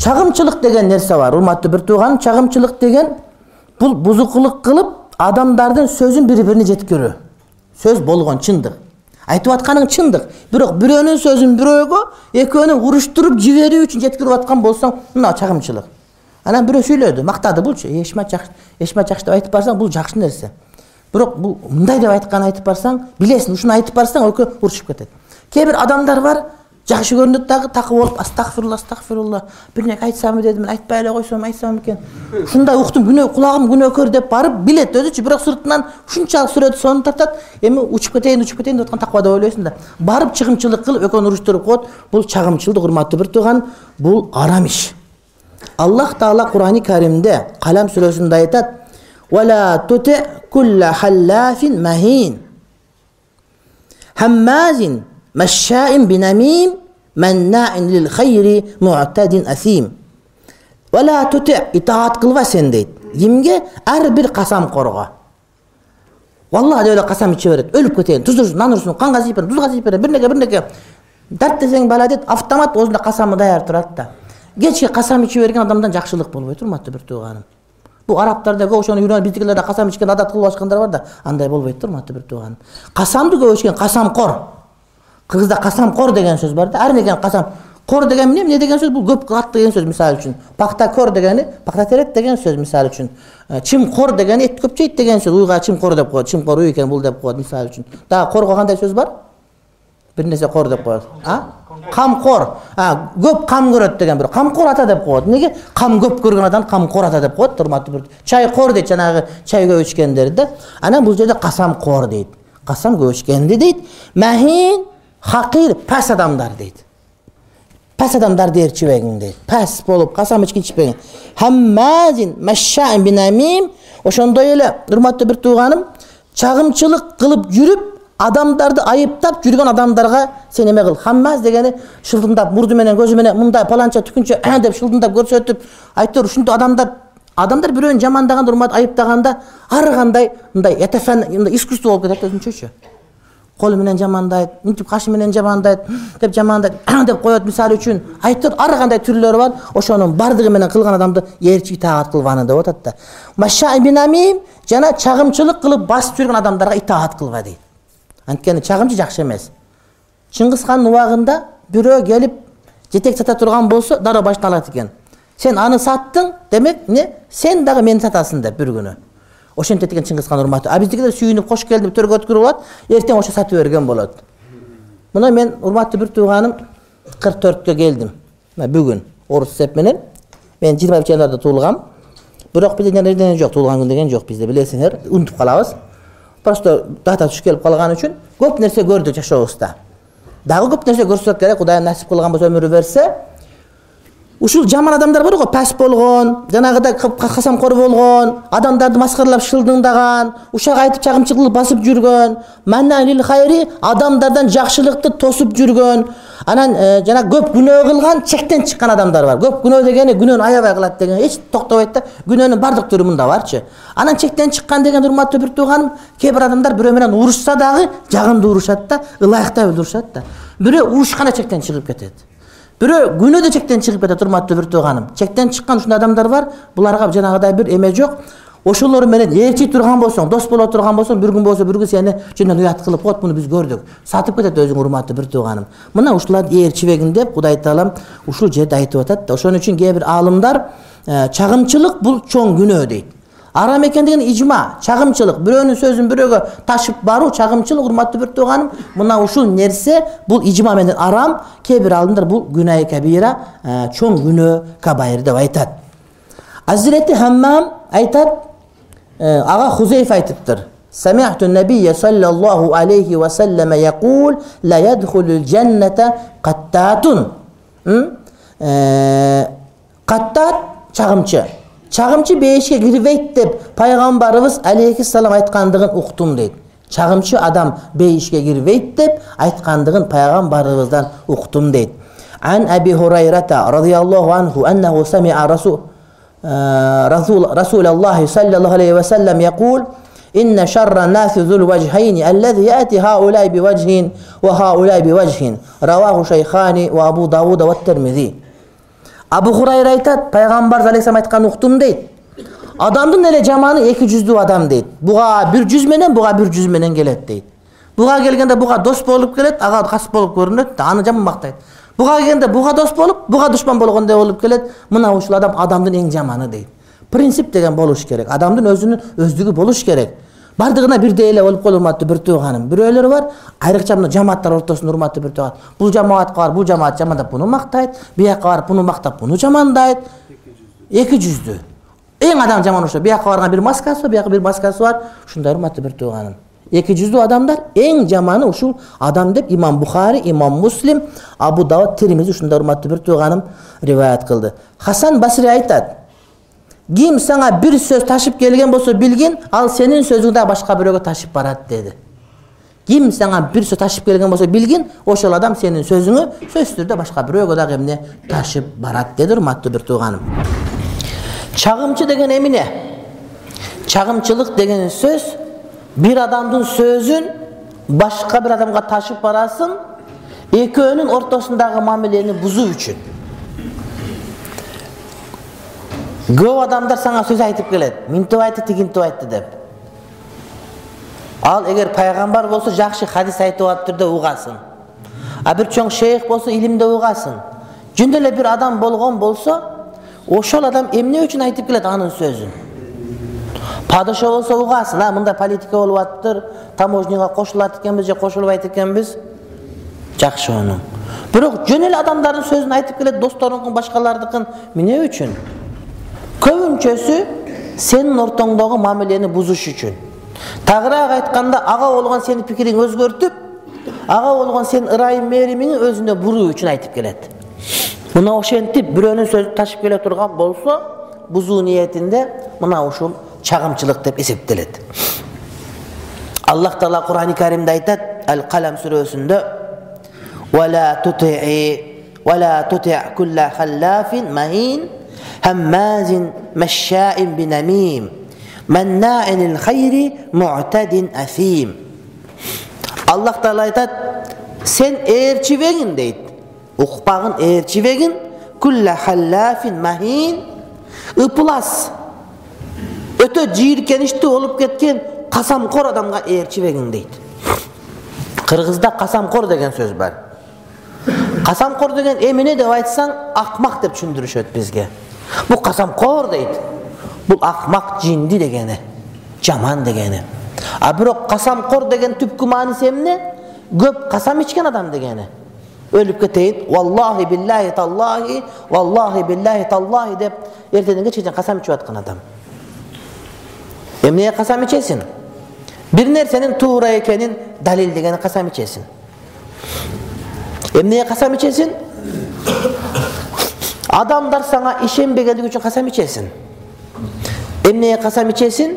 чагымчылык деген нерсе бар. Урматтуу бир тууганым чагымчылык деген бул бузукулук кылып адамдардын сөзүн бири бирине жеткирүү. Сөз болгон чындык. Айтып атканың чындык. Бирок бирөөнүн сөзүн бирөөгө экөөнү уруштуруп жиберүү үчүн жеткирип аткан болсоң мына чагымчылык. Анан бирөө сүйлөдү мактады булчу эшмат жакшы эшмат жакшы деп айтып барсаң бул жакшы нерсе. Бирок бул мындай деп айтканын айтып барсаң билесиң ушуну айтып барсаң экөө урушуп кетет. Кээ бир адамдар бар жакшы көрүнөт дагы такы болуп астагфирулла астагфирулла бирдеке айтсамбы дедим айтпай эле койсом айтсам экен ушундай уктум күнөө кулагым күнөөкөр деп барып билет өзүчү бирок сыртынан ушунчалык сүрөт сонун тартат эми учуп кетейин учуп кетейин деп аткан такыба деп ойлойсуң да барып чыгымчылык кылып экөөнү уруштуруп коет бул чагымчылдык урматтуу бир тууганым бул арам иш аллах таала курани каримде калам сүрөсүндө айтат مشاء بنميم مناع للخير معتد أثيم ولا تطع итаат кылба сен дейт кимге ар бир касамкорго валла деп эле касам иче берет өлүп кетейин туз урсун нан урсун канга тийип берем тузга тийип берем бирнеке бирнеке дәрттесең бала дейт автомат оозунда касамы даяр турат да кечке касам иче берген адамдан жакшылык болбойт урматтуу бир тууганым бул арабтарда көп ошону үйрөнүп биздикилер да касам ичкен адат кылып алышкандар бар да андай болбойт да урматтуу бир тууганым касамды көп ичкен касамкор кыргызда касамкор деген сөз бар да ар эмне касам кор деген эмне? Эмне деген сөз? Бул көп кат деген сөз мисалы үчүн. Пактакор дегени пакта терет деген сөз мисалы үчүн. Э, чымкор дегени эт көп жейт деген сөз. Уйга чымкор деп коет. Чымкор уй экен бул деп коет мисалы үчүн. Дагы корго кандай сөз бар? Бир нерсе кор деп коет. Камкор көп кам көрөт деген бирөө камкор ата деп коет. Эмнеге кам көп көргөн адамды камкор ата деп коет урматтуу бир. Чайкор дейт жанагы чай көп ичкендерди да. Анан бул жерде касамкор дейт. Касам көп ичкенди дейт. Махин хакир пәс адамдар дейт. Пәс адамдарды ээрчибегиң дейт. Пәс болуп касам ичкин ичпегин бинамим ошондой эле урматтуу бир тууганым чагымчылык кылып жүрүп адамдарды айыптап жүргөн адамдарга сен эме кыл. Хаммаз дегени шылдыңдап мурду менен көзү менен мындай паланча түкүнчө деп шылдыңдап көрсөтүп айтор ушинтип адамдар адамдар бирөөнү жамандаганда урмат айыптаганда ар кандай мындай искусство болуп кетет өзүнчөчү колу менен жамандайт мынтип кашы менен жамандайт деп жамандайт деп коет мисалы үчүн. Айтып ар кандай түрлөрү бар ошонун баардыгы менен кылган адамды ээрчип итаат кылбаны деп атат да. Жана чагымчылык кылып басып жүргөн адамдарга итаат кылба дейт. Анткени чагымчы жакшы эмес. Чыңгыз хандын убагында бирөө келип жетек сата турган болсо дароо башын алат экен. Сен аны саттың демек эмне сен дагы мени сатасың деп бир күнү ошентет экен чыңгыз хан урматы. А биздикилер сүйүнүп кош келдиң деп төргө өткөрүп алат эртең ошо сатып берген болот. Мына мен урматтуу бир тууганым кырк төрткө келдим. Мына бүгүн орус эсеп менен. Мен жыйырма январда туулгам. Бирок бизде рождение жок туулган күн деген жок бизде билесиңер унутуп калабыз. Просто дата туш келип калган үчүн көп нерсе көрдүк жашообузда дагы көп нерсе көрсөк керек кудайым насип кылган болсо өмүрү берсе ушул жаман адамдар бар го пәс болгон жанагыдай касамкор болгон адамдарды маскаралап шылдыңдаган ушак айтып чагымчылык басып жүргөн хайри адамдардан жакшылыкты тосуп жүргөн анан э, жана көп күнөө кылган чектен чыккан адамдар бар. Көп күнөө дегени күнөөнү аябай кылат деген эч токтобойт да күнөөнүн баардык түрү мында барчы. Анан чектен чыккан деген урматтуу бир тууганым кээ бир адамдар бирөө менен урушса дагы жагымдуу урушат да ылайыктап эле урушат да. Бирөө урушканда чектен чыгып кетет бирөө күнөө да чектен чыгып кетет урматтуу бир тууганым. Чектен чыккан ушундай адамдар бар буларга жанагыдай бир эме жок. Ошолор менен ээрчий турган болсоң дос боло турган болсоң бир күн болсо бир күн сени жөндөн уят кылып коет муну биз көрдүк. Сатып кетет өзүң урматтуу бир тууганым. Мына ушуларды ээрчибегин деп кудай таалам ушул жерде айтып атат да ошон үчүн кээ бир аалымдар э, чагымчылык бул чоң күнөө дейт арам экендигин ижма чагымчылык бирөөнүн сөзүн бирөөгө ташып баруу чагымчылык урматтуу бир тууганым мына ушул нерсе бул ижма менен арам кээ бир аалымдар бул күнай кабира чоң күнөө кабайыр деп айтат азирети хаммам айтат ага хузейф айтыптыр سمعت النبي صلى الله عليه وسلم يقول لا يدخل الجنة قتات قتات чагымчы чагымчы бейишке кирбейт деп пайгамбарыбыз алейхисалам айткандыгын уктум дейт чагымчы адам бейишке кирбейт деп айткандыгын пайгамбарыбыздан уктум дейт عن أبي هريرة رضي الله عنه أنه سمع رسول, رسول, رسول الله صلى الله عليه وسلم يقول إن شر الناس ذو الوجهين الذي يأتي هؤلاء بوجه وهؤلاء بوجه رواه شيخان وأبو داود والترمذي абу хурайра айтат пайгамбарыбыз алейхисалам айтканын уктум дейт. Адамдын эле жаманы эки жүздүү адам дейт. Буга бир жүз менен буга бир жүз менен келет дейт. Буга келгенде буга дос болуп келет ага кас болуп көрүнөт аны жаман мактайт буга келгенде буга дос болуп буга душман болгондой болуп келет мына ушул адам адамдын эң жаманы дейт. Принцип деген болуш керек. Адамдын өзүнүн өздүгү болуш керек баардыгына бирдей эле болуп кал урматтуу бир тууганым бирөөлөр бар айрыкча мына жамааттар ортосунда урматтуу бир тууган бул жамаатка барып бул жамаат жамандап буну мактайт. Бияка барып буну мактап буну жамандайт. Эки жүздүү эң адам жаман ошо бияка барган бир маскасы бар бияка бир маскасы бар. Ушундай урматтуу бир тууганым эки жүздүү адамдар эң жаманы ушул адам деп имам бухари имам муслим абу давуд тирмизи ушундай урматтуу бир тууганым риваят кылды. Хасан басри айтат ким сага бир сөз ташып келген болсо билгин ал сенин сөзүңдү дагы башка бирөөгө ташып барат деди. Ким сага бир сөз ташып келген болсо билгин ошол адам сенин сөзүңү сөзсүз түрдө башка бирөөгө дагы эмне ташып барат деди урматтуу бир тууганым. Чагымчы деген эмне чагымчылык деген сөз бир адамдын сөзүн башка бир адамга ташып барасың экөөнүн ортосундагы мамилени бузуу үчүн көп адамдар сага сөз айтып келет. Минтип айтты тигинтип айтты деп. Ал эгер пайгамбар болсо жакшы хадис айтып атыптыр деп угасың. А бир чоң шейх болсо илимде угасың. Жөн эле бир адам болгон болсо ошол адам эмне үчүн айтып келет анын сөзүн? Падыша болсо угасың. А мындай политика болуп атыптыр таможняга кошулат экенбиз же кошулбайт экенбиз? Жакшы бирок жөн эле адамдардын сөзүн айтып келет досторуңдун башкалардыкын. Эмне үчүн көбүнчөсү сенин ортоңдогу мамилени бузуш үчүн. Тагыраак айтканда ага болгон сенин пикириңди өзгөртүп ага болгон сенин ырайым мээримиңи өзүнө буруу үчүн айтып келет. Мына ошентип бирөөнүн сөзүн ташып келе турган болсо бузуу ниетинде мына ушул чагымчылык деп эсептелет. Аллах таала курани каримде айтат ал калам сүрөсүндө هماز مشاء بنميم مناع للخير معتد أثيم аллах таала айтат сен ээрчибеңин дейт укпагын ээрчибегин кулла халлафин махин ыплас өтө жийиркеничтүү болуп кеткен касамкор адамга ээрчибегиң дейт кыргызда касамкор деген сөз бар касамкор деген эмне деп айтсаң акмак деп түшүндүрүшөт бизге бул касамкор дейт. Бул акмак жинди дегени жаман дегени. А бирок касамкор деген түпкү мааниси эмне? Көп касам ичкен адам дегени. Өлүп кетейин валлахи биллахи таллахи валлахи биллахи таллахи деп эртеден кечке чейин касам ичип аткан адам. Эмнеге касам ичесиң? Бир нерсенин туура экенин далилдегени касам ичесиң. Эмнеге касам ичесиң адамдар сага ишенбегендиги үчүн касам ичесиң эмнеге касам ичесиң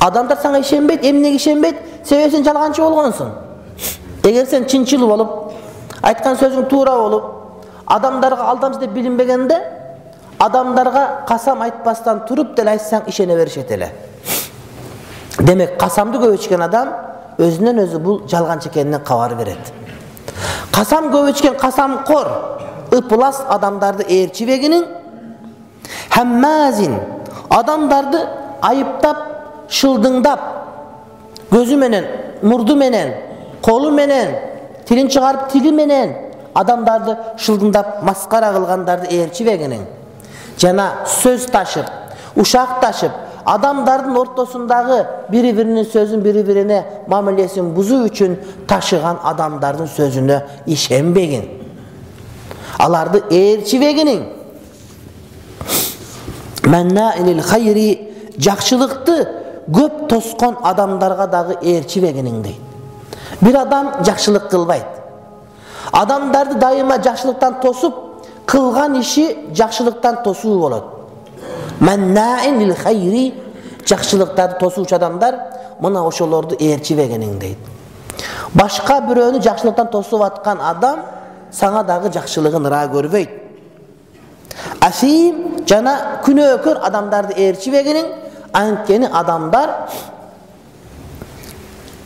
адамдар сага ишенбейт эмнеге ишенбейт? Себеби сен жалганчы болгонсуң. Эгер сен чынчыл болуп айткан сөзүң туура болуп адамдарга алдамчы деп билинбегенде адамдарга касам айтпастан туруп деле айтсаң ишене беришет эле. Демек касамды көп ичкен адам өзүнөн өзү бул жалганчы экенинен кабар берет. Касам көп ичкен касамкор ыплас адамдарды ээрчибегиниң адамдарды айыптап шылдыңдап көзү менен мурду менен колу менен тилин чыгарып тили менен адамдарды шылдыңдап маскара кылгандарды ээрчибегиниң жана сөз ташып ушак ташып адамдардын ортосундагы бири биринин сөзүн бири бирине мамилесин бузуу үчүн ташыган адамдардын сөзүнө ишенбегин аларды ээрчибегиниң жакшылыкты көп тоскон адамдарга дагы ээрчибегиниң дейт. Бир адам жакшылык кылбайт. Адамдарды дайыма жакшылыктан тосуп кылган иши жакшылыктан тосуу болот. Жакшылыктарды тосуучу адамдар мына ошолорду ээрчибегиниң дейт. Башка бирөөнү жакшылыктан тосуп аткан адам сага дагы жакшылыгын ыраа көрбөйт. Асим жана күнөөкөр адамдарды ээрчибегиниң анткени адамдар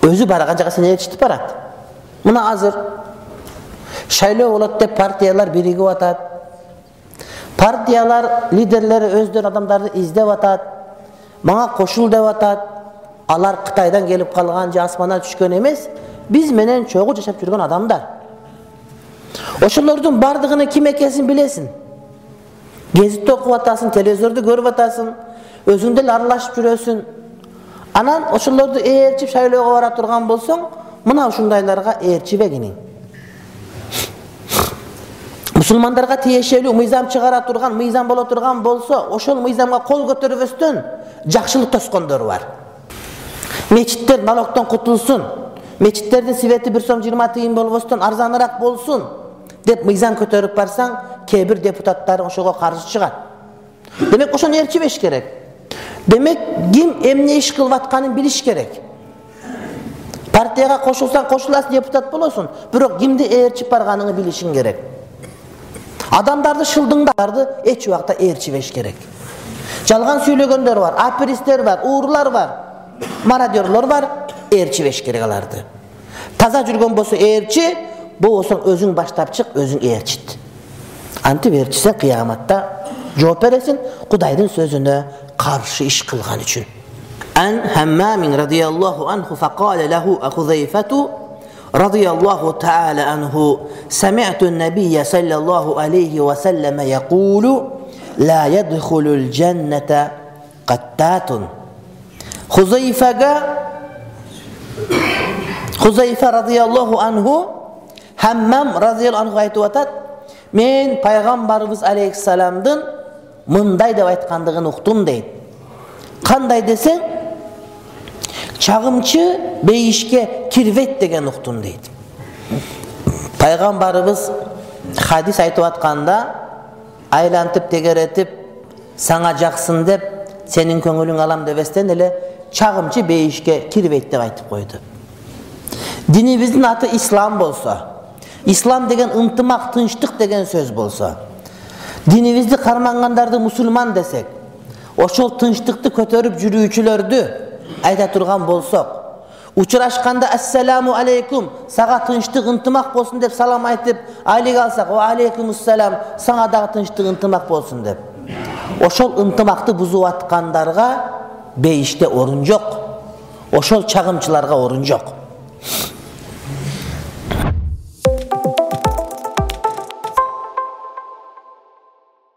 өзү барган жака сени ээрчитип барат. Мына азыр шайлоо болот деп партиялар биригип атат. Партиялар лидерлери өздөрү адамдарды издеп атат мага кошул деп атат. Алар кытайдан келип калган же асмандан түшкөн эмес биз менен чогуу жашап жүргөн адамдар ошолордун баардыгынын ким экенин билесиң гезитти окуп атасың телевизорду көрүп атасың өзүң деле аралашып жүрөсүң анан ошолорду ээрчип шайлоого бара турган болсоң мына ушундайларга ээрчибегиниң мусулмандарга тиешелүү мыйзам чыгара турган мыйзам боло турган болсо ошол мыйзамга кол көтөрбөстөн жакшылык тоскондор бар. Мечиттер налогдон кутулсун мечиттердин свети бир сом жыйырма тыйын болбостон арзаныраак болсун деп мыйзам көтөрүп барсаң кээ бир депутаттар ошого каршы чыгат. Демек ошону ээрчибеш керек. Демек ким эмне иш кылып атканын билиш керек. Партияга кошулсаң кошуласың депутат болосуң бирок кимди ээрчип барганыңы билишиң керек. Адамдарды шылдыңдарды эч убакта ээрчибеш керек. Жалган сүйлөгөндөр бар аперисттер бар уурулар бар мародерлор бар ээрчибеш керек аларды. Таза жүргөн болсо ээрчи болбосо өзүң баштап чык өзүң ээрчит антип ээрчисең кыяматта жооп бересиң кудайдын сөзүнө каршы иш кылган үчүн عن همام رضي الله عنه فقال له أخذيفة رضي الله تعالى عنه سمعت النبي صلى الله عليه وسلم يقول لا يدخل الجنة قتات خزيفة خزيفة رضي الله عنه хаммам рази анху айтып атат мен пайгамбарыбыз алейхисаламдын мындай деп айткандыгын уктум дейт. Кандай десең чагымчы бейишке кирбейт деген уктум дейт. Пайгамбарыбыз хадис айтып атканда айлантып тегеретип сага жаксын деп сенин көңүлүң алам дебестен эле чагымчы бейишке кирбейт деп айтып койду. Динибиздин аты ислам болсо ислам деген ынтымак тынчтык деген сөз болсо динибизди кармангандарды мусулман десек ошол тынчтыкты көтөрүп жүрүүчүлөрдү айта турган болсок учурашканда ассаламу алейкум сага тынчтык ынтымак болсун деп салам айтып алейк алсак алейкумассалам сага дагы тынчтык ынтымак болсун деп. Ошол ынтымакты бузуп аткандарга бейиште орун жок ошол чагымчыларга орун жок